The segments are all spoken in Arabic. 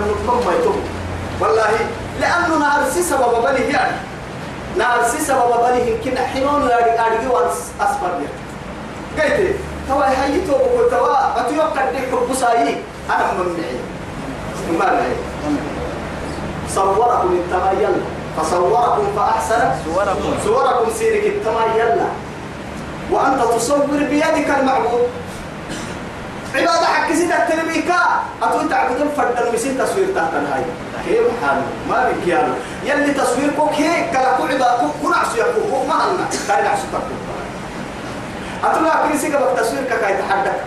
نقوم ما يتوب والله لأنه نارسي سبب بني يعني. نارسي سبب بني كنا حنون لا أرجع وأسفر قلت توا هاي تو توا أتوقع دي حب ساي أنا من معي. ما معي. صوركم التمايل فصوركم فأحسن. صوركم. صوركم سيرك التمايل. وأنت تصور بيدك المعبود. عبادة حق سيدة تربيكا أتوي تعبدون فرد مسين تصوير تحت الهاي كيف حاله ما بك يالو يلي تصوير كوك هيك كلا كو عبادة كو نعسو يكو ما هلنا كاي نعسو تكو أتولا كريسي قبل تصوير كاي تحدك.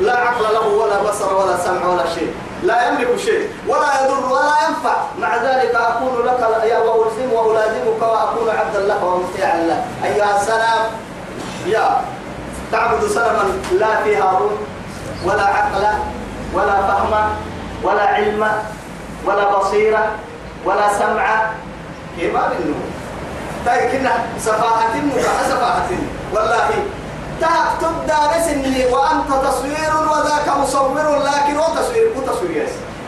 لا عقل له ولا بصر ولا سمع ولا شيء. لا يملك شيء ولا يضر ولا ينفع. مع ذلك أكون لك يا وألزم وألازمك وأكون عبدا لك ومطيعا لك. أيها السلام. يا تعبد صنما لا فيها روح ولا عقل ولا فهم ولا علم ولا بصيرة ولا سمع. كيف ما منه طيب كنا سفاهة مباحة سفاهة والله تكتب دارس اللي وأنت تصوير وذاك مصور لكن هو تصوير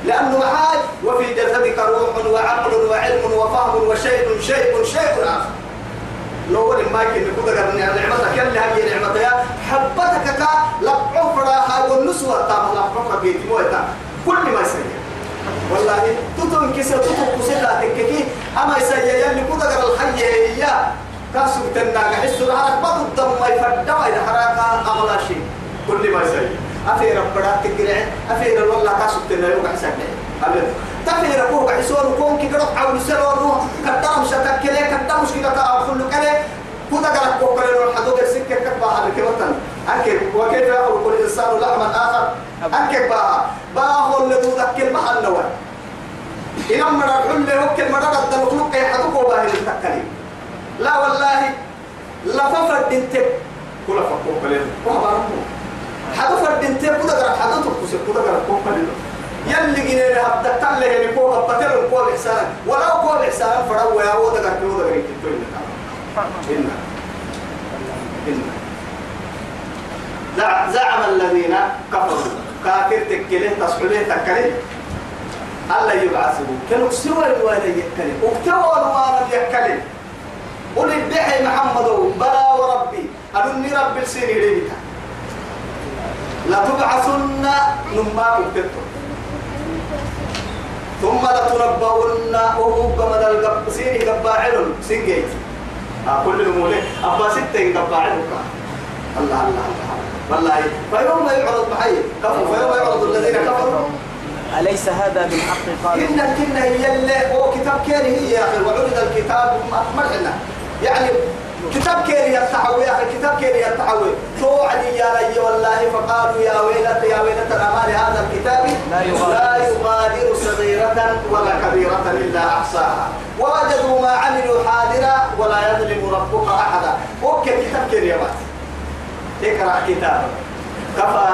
لأنه معاي وفي جسدك روح وعقل وعلم وفهم وشيء شيء شيء آخر. لو ما يمكن نقول لك نعمتك يلي هي نعمتك حبتك كا لقوا فراها والنسوة تام لقوا بيت موتا كل ما يسوي والله تتون كسر تتون كسر تككي أما يسوي يلي كل لك الحي هي. كاسو تناك حس الحرك بدو الدم ما يفرد ما يحرك أغلى شيء كل ما يسوي أفير ربنا تقرع أفير والله كاسو تناك يوقع سكنه أبدا تفير كوه بحسون كون كي قرط عاول سلون كدام شتك كله كدام مشكلة كأخذ كله كودا قرط كوه كله حدود السكة كبا هذا أكيد. وكيف يأكل كل إنسان لحما آخر؟ أكيد بقى. بقى هو اللي تذكر محل نوع إنما من الحل هو كل مرة قد المخلوق يحدوك وباهي التكلي لا والله. لا ففرد انتب كل فقوق بارمو حدو فرد انتب كودا قرط حدو تبكسر كودا قرط كوه كله يلي جنيه هبدك تله يعني كوه هبتل الكوه إحسان ولو كوه إحسان فروا يا ودا كرتي ودا كرتي توين إن إن زعم الذين كفروا. كافر تكله تصحبه تكله الله يبعثه كانوا سوى الوالد يكله وكتوى الوالد يكله قل ادعي محمد بلى وربي. أنني رب السنين ليتا لا تبعثن نما اكتبتم ثم لتنبؤن وهو قمد القب سيني قباعل. سنجيت آه كل المولي أبا ستة قباعلك. الله الله الله. والله. فيوم يعرض معي كفر فيوم يعرض الذين كفروا. أليس هذا بالحق قالوا؟ إن كنا هي اللي هو كتاب كيري هي يا أخي. وعرض الكتاب مرحنا يعني كتاب كيري يتحوي يا أخي. كتاب كيري يتحوي توعدي يا لي والله؟ فقالوا يا ويلة يا ويلة الأمان هذا الكتاب لا يغادر. لا يغادر صغيرة ولا كبيرة إلا أحصاها. ووجدوا ما عملوا حاضرا ولا يظلم ربك أحدا. أوكي كتاب كيري يا بات. اقرأ كتابك كفى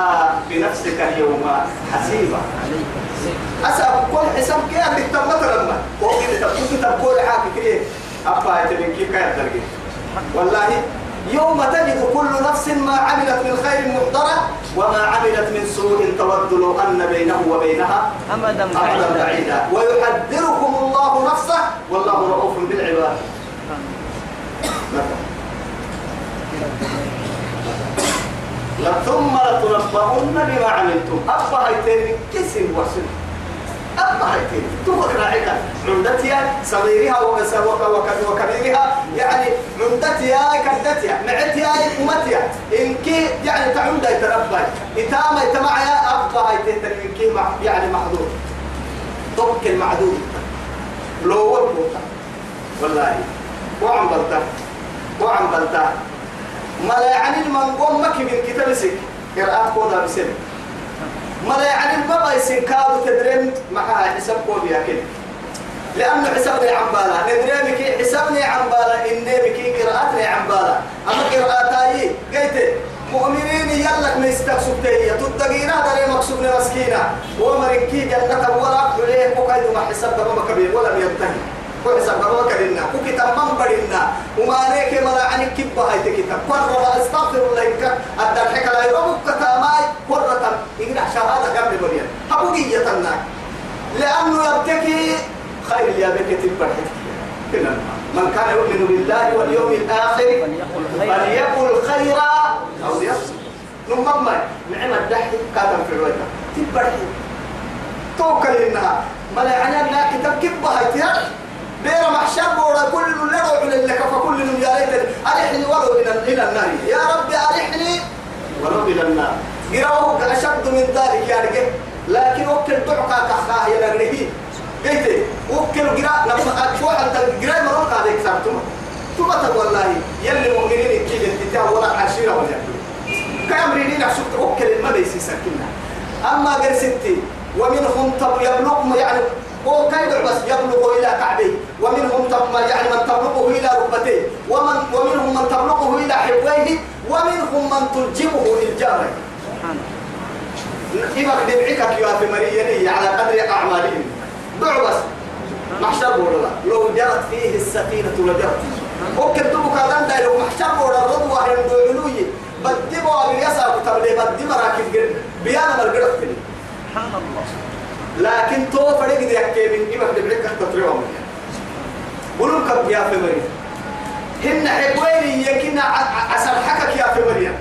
بنفسك اليوم حسيبا. أسأل كل حساب كيف تكتب مثلا تكتب تقول حاجة كده. أبا يتبين كيف كيف تلقي والله يوم تجد كل نفس ما عملت من خير محضرة وما عملت من سوء تود لو أن بينه وبينها أمدا بعيدا. ويحذركم الله نفسه والله رؤوف بالعباد. ثم لتنبؤن بما عملتم. أبا هيتين كسر وسن أبا هيتين. تفكر عليك عمدتها صغيرها وكبيرها. يعني عمدتها كدتها معتها أمتها. إنك يعني تعمد يتربى. إتامة يتمعها أبا هيتين مع يعني محظوظ طبك المعدود لو والله وعم بلتا وعم بلتا ما لا يعني من قوم مكي من كتاب سك. قراءة كودا بسن ما لا يعني ما يسن كادو تدرين معها حساب كودي أكيد لأنه حسابني عن بالا. ندري بكي حسابني عن بالا. إني بكي قراءتني عن بالا. أما قراءتاي قلت مؤمنين يلك ما يستقصد تهي. تدقينا داري مقصود مسكينة. ومركي جنة ولا حليه وقيد ما حساب دمما كبير. ولم ينتهي. من هاي لا كان يؤمن بالله واليوم الآخر فليقل خيرا أو ليصمت نعم الدحي كاتم في الوجه توكل إنها ملا يعني أنها كتاب كبها يتيار بير محشر بورا كل لرع لك فكل يا ليت أرحني ولو إلى إلى النار. يا رب أرحني ولو إلى النار. قراوه أشد من ذلك يعني لكن وكل دعك كخاه يا نريه قلت وكل قراء لما أشوح أنت قراء مرون هذا يكسرتم ثم والله يلي مؤمنين كيف انت ولا عشيرة ولا كم ريدين عشوك وكل المدى يسكنها أما قال ستي ومنهم طب يبلغ يعني هو كيد بس يبلغ إلى كعبيه ومنهم طب يعني من تبلغه إلى ركبتيه. ومن ومنهم من تبلغه إلى حبويه ومنهم من تلجمه للجارة. إما دمعك يا في مريني على قدر أعمالهم. دع بس. محشر بولا. لو جرت فيه السفينة لجرت ممكن تبقى كذا لو محشر بولا. رضوة يندعوني بدبوا باليسار. كتب بدي مراكب بيانا مرقرت سبحان الله. لكن تو فريق دي يحكي من إما دمعك تطريهم قولوا كب يا في مريم. هن حبويني يكنا عسل حكك يا في مريم.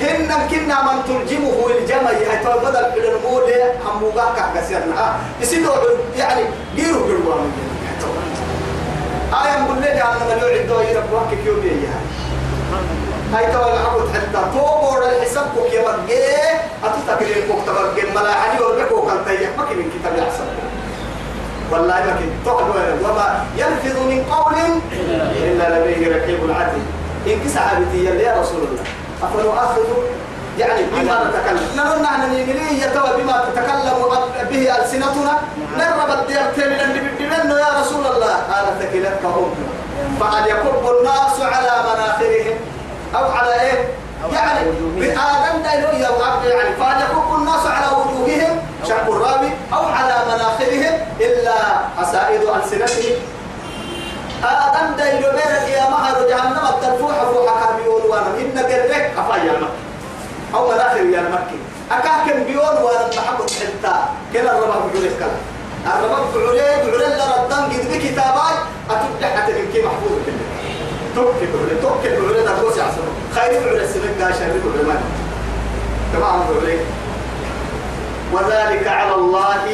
هن كنا من ترجمه الجمع تو بدل الأمور هم موقع كسرنا. آه يصيروا يعني ديروا بالوان آية مقول لي أنا يوعد دو يربوك كيو بيها هاي. تو العبد حتى تو بور الحساب كوك يا بقى أتتكلم كوك تبقى ملا تيجي. ما كان كتاب يحسب والله كنت. تقبل وما يلفظ من قول إلا لديه رقيب عتيد إن كسع بتي يا رسول الله. أفنؤخذ يعني بما نتكلم نحن نحن نيجي يتوى بما تتكلم به ألسنتنا. نرب اللي بدنا يا رسول الله. قال ثكلتك هم. فقد يكب الناس على مناخرهم. أو على إيه؟ يعني بآدم دايلو يا يعني. فقد يكب الناس على وجوههم. شق الراوي أو على مناخرهم إلا حسائد ألسنتهم. آدم دايلو بيرك يا مهر جهنم التنفوح فوحك بيقول وأنا إن قرك أفايا أو مناخر يا مكي. أكاكم بيون وأنا محمد حتى. كلا؟ الربا بيقولك كلا الربا بيقولي لنا ردان قد بكتابات أتبدأ حتى كي محفوظ كله توكي بيقولي توكي بيقولي ده كوسي عصر خايف بيقولي السنك قاشا بيقولي ما تمام بيقولي وذلك على الله.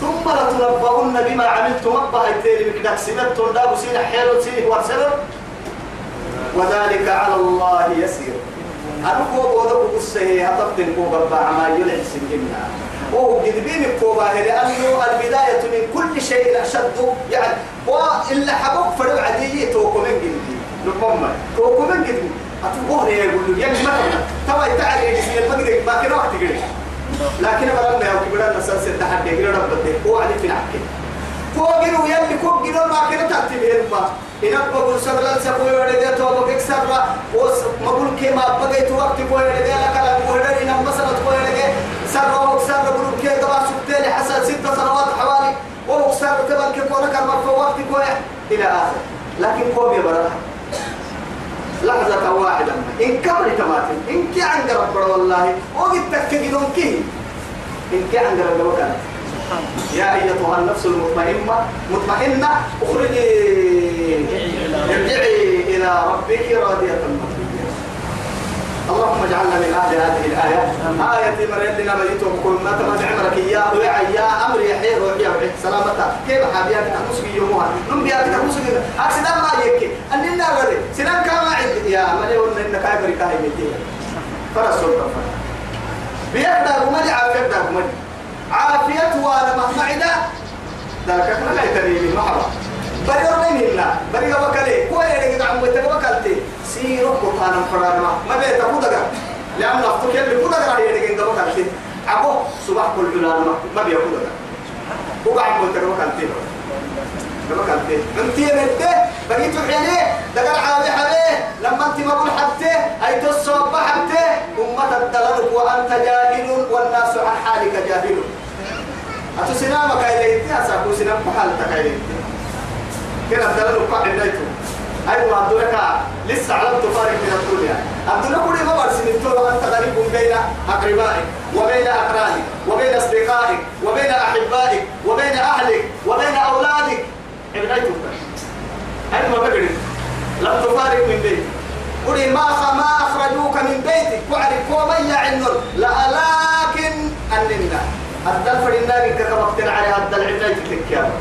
ثم لتنبؤن بما عملتم. أبها التالي بكدك سبت دابو سين حيرو سين وذلك على الله يسير. أنكو بودك قصه هتبتن كوبا بعما يلعب سنجمنا وهو قد بين الكوبا لأنه البداية من كل شيء أشد. يعني وإلا حبوك فرو عدية توكو من قلبي لقمة توكو من قلبي أتبوه لي يقول له يعني ما توا يتعالي يجسي المقدر ما كنا وقت قلبي لكن بلغنا يا كبيرنا نسلسل تحدي قلنا ربطي هو علي في العكي فوقنا ويلي كوب قلنا ما كنا ترتيب هرما إن بقول سبلا سبوي ورده تو بقى سبلا وس مقول كما بقى تو وقت بوي ورده لك لا ورده إن مثلا بوي ورده سر وهو سر بقول كي دوا سبتين حسن ست سنوات حوالي. وهو سر تبان كي كونا كان مرفوع وقت بوي إلى آخر. لكن كوب يبرد لحظة واحدة. إن كبر تماتين إن كي عن رب والله وقت تكجدون كي إن كي عن رب وكان يا أيتها النفس المطمئنة مطمئنة أخرجي. ارجعي إلى ربك راضية. مرضية اللهم اجعلنا من أهل هذه الآية. آية مريتنا بديت وكل ما تمام عمرك إياه. ويا يا أمر يا حير ويا ويا سلامتها كيف حبياتك مسك يومها. نم بياتك مسك أكسد ما يكي أننا غري سنان كما عد يا من يقول إنك كايبري كاي مدية فرسول فرس بيبدأ بمدي عافية بيبدأ بمدي عافية وأنا مهمعدة ذلك كنا لا يتريني. محبا بريور من هنا بريور وكالي. كوي عمو يتوكلتي سيرو قطانا فرانا ما بيتا كودغا لأن نفتك يلي كودغا يريد توكلتي عبو صباح كل جلانا ما. بيا كودغا كوغا عمو يتوكلتي توكلتي انت يريد بقيت حيني دقل عابي حبيه لما انت ما قول حبته أي تصوب حبته أمة الدلالك وأنت جاهل والناس عن حالك جاهلون أتو سنامك إليه تياسا سنام بحالتك إليه كنا الدلالك قاعد نايتو. أيوة عبدولك لسه على تفارق من الدنيا. عبدولك ولي ما برسل التوبة أنت غريب بين أقربائك وبين أقرانك وبين أصدقائك وبين أحبائك وبين أهلك وبين أولادك. عبدالك أيوة بقرد لم تفارق من بيتك. قولي ما ما أخرجوك من بيتك. وعرف ومن يعنر لكن أننا الدلفر النار كتبت عليها الدلع يا رب.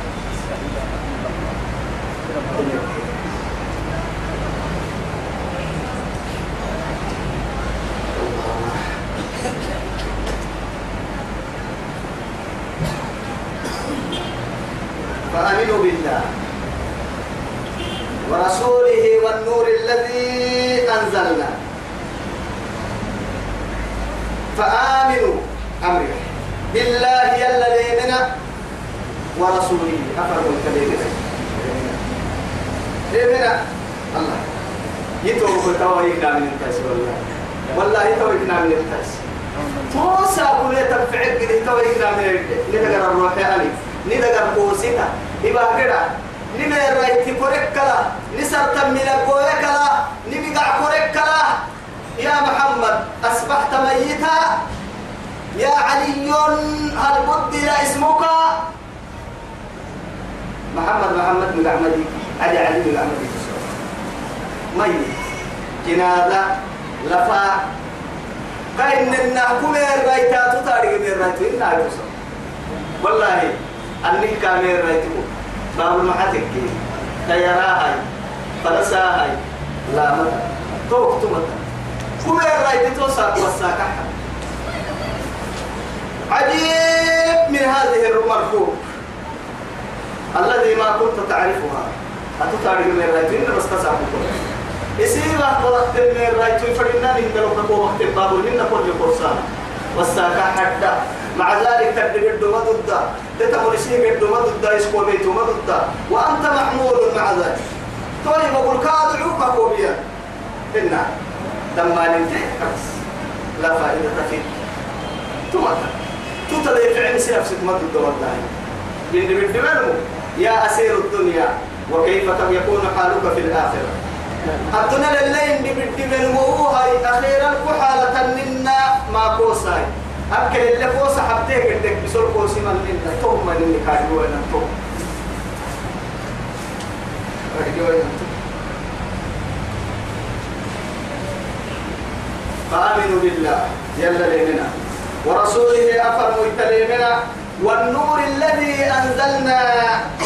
ندقر الروح ألف ندقر قوسنا إبا كده نمي الرأيت كورك كلا نسر تمي لقوية كلا نمي قع كورك كلا يا محمد أصبحت ميتا يا علي هل بدل اسمك محمد محمد من أحمدي علي علي من أحمدي ميت جنازة لفا كأن النحكم الرأيتا تطارق من الرأيت إنا يوصل والله أنك كامل الرأيتكم باب المحاتك تيراهاي فلساهاي. لا متى توك تمتى كل الرأيت توسع وساكا عجيب من هذه المركوب الذي ما كنت تعرفها. أتتعرف من الرأيت إن بس تسعبكم يصير وقت من الرأيت فرنا من دلوك وقت باب من كل فرصان وساكا حتى مع ذلك تدري الدم ضد تتمر شيء الدم ضد يسكو بيت ضد. وأنت محمول مع ذلك. طيب أقول كادعوك كوبيا إنا لما ننتهي لا فائدة فيه ثم تتلي في عين سيف ست مد والله بند بالدمر يا أسير الدنيا. وكيف يكون حالك في الآخرة؟ الدنيا للين بالدمر وهي أخيرا كحالة لنا ما كوساي. أكل اللي فوس حبتك عندك بسول كوسي من لنا توم من اللي كان هو أنا توم. فآمنوا بالله. يلا لنا ورسوله أفر مجتلمنا والنور الذي أنزلنا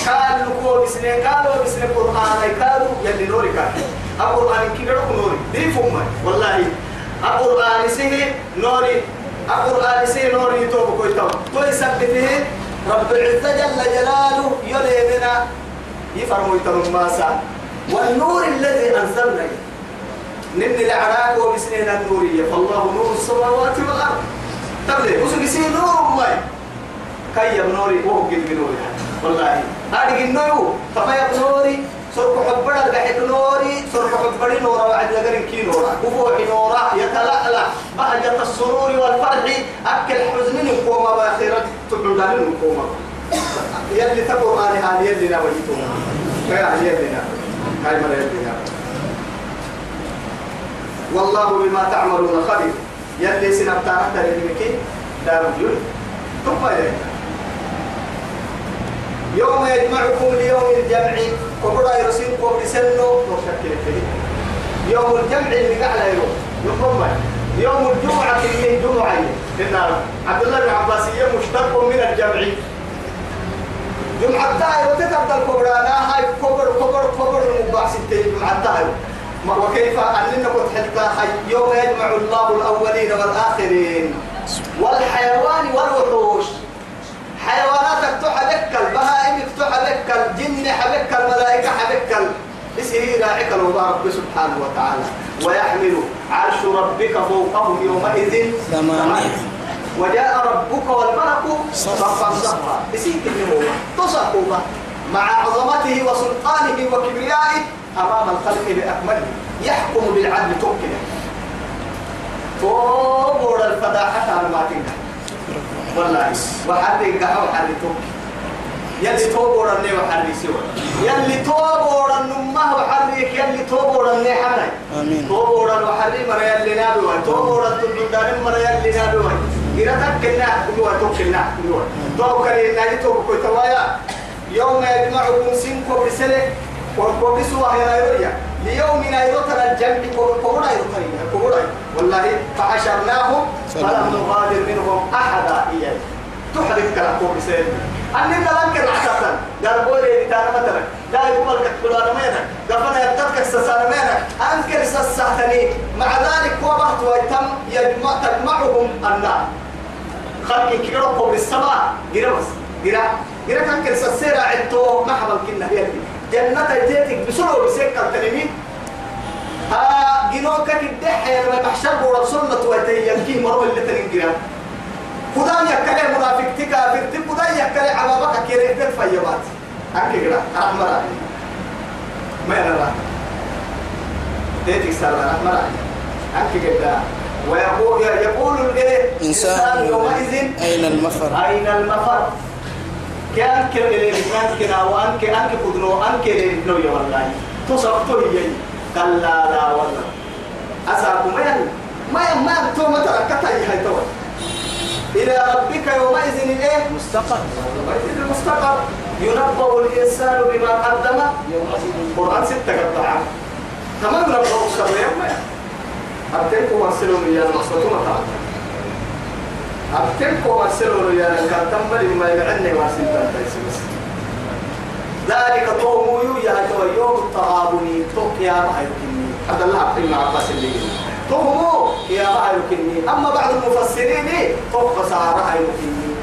قالوا كو بسنة قالوا بسنة قرآن قالوا يلي نوري كان. القرآن كده نوري؟ دي فما والله. القرآن سيه نوري. القرآن سيه نوري يتوب كويتو تو يثبته رب العزة جل جلاله يليمنا يفرموا يترم ماسا. والنور الذي أنزلنا. نن الأعراق وبسنين النورية فالله نور السماوات والأرض. تبلي وسو بسين نور الله كي نوري؟ وهو قد نوري والله. هذه النور. فما يبنوري سرق حبنا البحث نوري سرق حبنا نورا وعد لقرن كي نورا. نورا يتلألأ. بهجة السرور والفرح أكل حزن نقوم بآخرة تبعدان نقوم يلي تقر آلي هذه يلي نوجتهم كيا يلي نوجتهم هاي مرة يلي نوجتهم والله بما تعملون خبير. يلي سنبتا أحد لنمكي دار الجل ثم إليه يوم يجمعكم ليوم الجمع. وبدا يرسل قوم سنو وشكل فيه يوم الجمع اللي قاعد يروح. يوم يوم الجمعة اللي جمعة إن عبد الله بن عباس مشتق من الجمع. جمعة تاي وتتبدأ الكبرى. لا هاي كبر كبر كبر المباح ستة جمعة تاي وكيف؟ أننا قد حتى يوم يجمع الله الأولين والآخرين. والحيوان والوحوش. حيواناتك تحبكل بهائمك تحبكل جن حبكل ملائكة حبكل اسهي راعك رب سبحانه وتعالى. ويحمل عرش ربك فوقهم يومئذ ثمانية وجاء ربك والملك صفا صفا. اسهي كلمه تصفوا مع عظمته وسلطانه وكبريائه أمام الخلق بأكمله. يحكم بالعدل توكله توبور الفضاحة على ما تنكح والله. وحتى ينكح وحتى توكل يلي توبور الني وحري سوى. يلي توبور النمه وحريك يلي توبور الني حري آمين. توبور الوحري مرة يلي نابوا توبور التندان مرة يلي نابوا إذا تكلنا كنوا توكلنا كنوا توكل إن توبك تويا يوم يجمعكم سنكم بسنة وقسوا هي نيرويا ليوم نيروتنا الجنب كورونا يروتنا كورونا. والله فحشرناهم فلم نغادر منهم أحدا إياه تحرك كلام كوبسين أني نلقى العساسا قال بولي تانا مثلا. لا يقول لك فلان مينك. قفنا يبتدك السسان مينك. أنكر سساتني مع ذلك وبحت ويتم يجمع تجمعهم النار. خلق كيروكو بالسماء. جربس جرا جرا كان كل سسيرة عدتو محبا كنا هي جنة تيتك بسرعة بسكة تنمي ها جنوكا كده لما محشر بورا سنة ويتيم كي مروا اللي تنجرا خدان يكلي منافق تكا في تك خدان يكلي عبابك كيري تك فيبات أكيد كده أحمر ما يلا تيتك سالة أحمر أكيد كده ويقول يقول الايه إنسان يومئذ أين المفر؟ أين المفر؟ كده كان كده وان كان انك قدروا ان كده نو يا والله. تصبتوا هي. كلا لا والله. أساكم ما ما ما تو ما تركتها هي تو. إلى ربك يومئذ الإيه؟ مستقر. يومئذ المستقر. ينبأ الإنسان بما قدم. القرآن ستة قطعة تمام نبأ الشر يوم. أبتلكم وأرسلوا يا المقصودون تعالى أبتلكم وأرسلوا يا كان تنبلي ما يعني وارسلوا تيسمس ذلك طوم يا يوم التغابني توك يا ما يمكنني هذا الله ابن عباس اللي طوم يا ما يمكنني أما بعض المفسرين توك خسارة يمكنني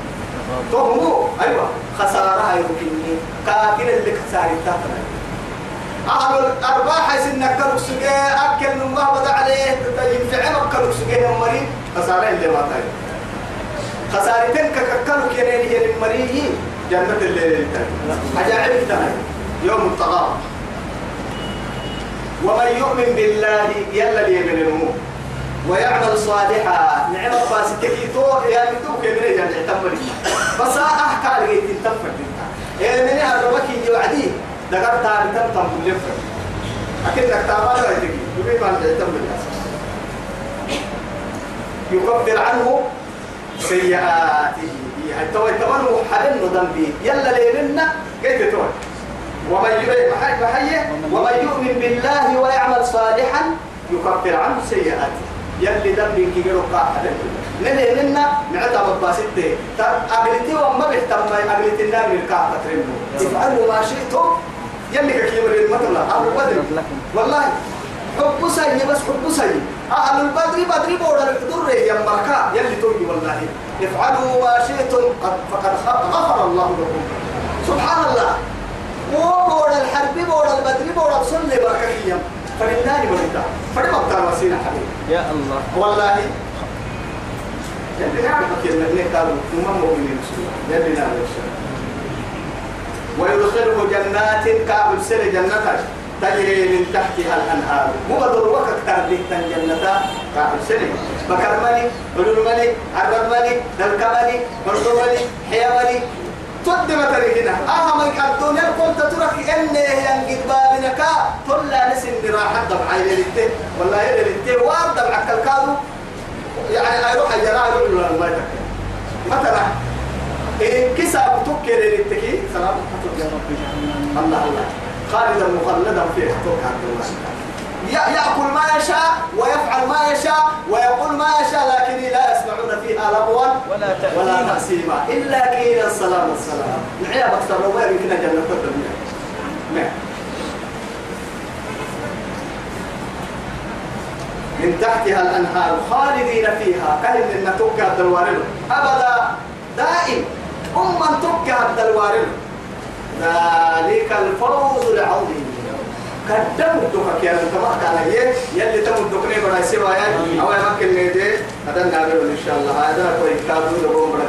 طوم أيوة. خسارة يمكنني كاكل اللي خسارة تاكل أهل الأرباح سنك سجى أكل من ما بدأ عليه ينفعل كلك سجى المريض خسارة اللي ما تاي خسارتين ككلك ينين هي المريض جنة الليل أجاعب تاي يوم الطغاب ومن يؤمن بالله يلا لي من الأمور ويعمل صالحا. نعم فاسكتي تو يا مدوك من يعني تمري بس أحكى لي تنتفع إيه من أربك يوعدي تابي تم تم كل فر أكيد لك تابا لا يتقي يبي ما بالأساس يكفر عنه سيئاته. حتى ويتمنوا حلن ذنبي. يلا ليلنا. قلت توي. ومن ومن يؤمن بالله ويعمل صالحا يكفر عنه سيئاته. يلي ذنبي كي يروح قاعد نلي لنا معتا مباسطة أقلتي وما بيهتم أقلتي النار من الكعبة ترمو افعلوا ما شئتم. يلي كيمر المثل والله حب سي بس حب سي أهل البدر بدر بودا الدر مركا يلي توي والله. افعلوا ما شئتم قد فقد غفر الله لكم. سبحان الله. وبودا الحرب بودا البدر بودا صلي بركة فلله ولله. فلما بتاع وسيلة حبيبي. يا الله. والله. يلي نعم كيف نقالوا ثم مؤمنين يلي نعم ويدخله جنات كعب سر جنة تجري من تحتها الأنهار. مو بدر وقت تربيت جنة كعب سر بكر ملي علول ملي عرب ملي دلك ملي برضو ملي حيا ملي. تد مثلي هنا. أهم الدنيا كنت ترك إني ينقل بابنك. طلع نسن راحة دمع يلي والله يلي وارد دمع كالكادو يعني أروح أجرى أقول له ما يتكلم مثلا إيه كسب تكر للتكي سلام. الله الله. خالدا مخلدا في حقوق عبد الله. يأكل ما يشاء ويفعل ما يشاء ويقول ما يشاء لكن لا يسمعون فيها لغوا ولا ولا تأثيما. إلا كيلا السلام السلام نعيا بكتر لو ما يمكن الدنيا نعم. من تحتها الأنهار خالدين فيها. كهل من تكا الدوارل أبدا. دائم. أما تكا الدوارل ذلك الفوز العظيم. قدم الدكك يا انت ما كان هي يلي تم الدكني بدا سوا يا أو يمكن نيدي هذا نعمل إن شاء الله. هذا كوي كادو لو بدا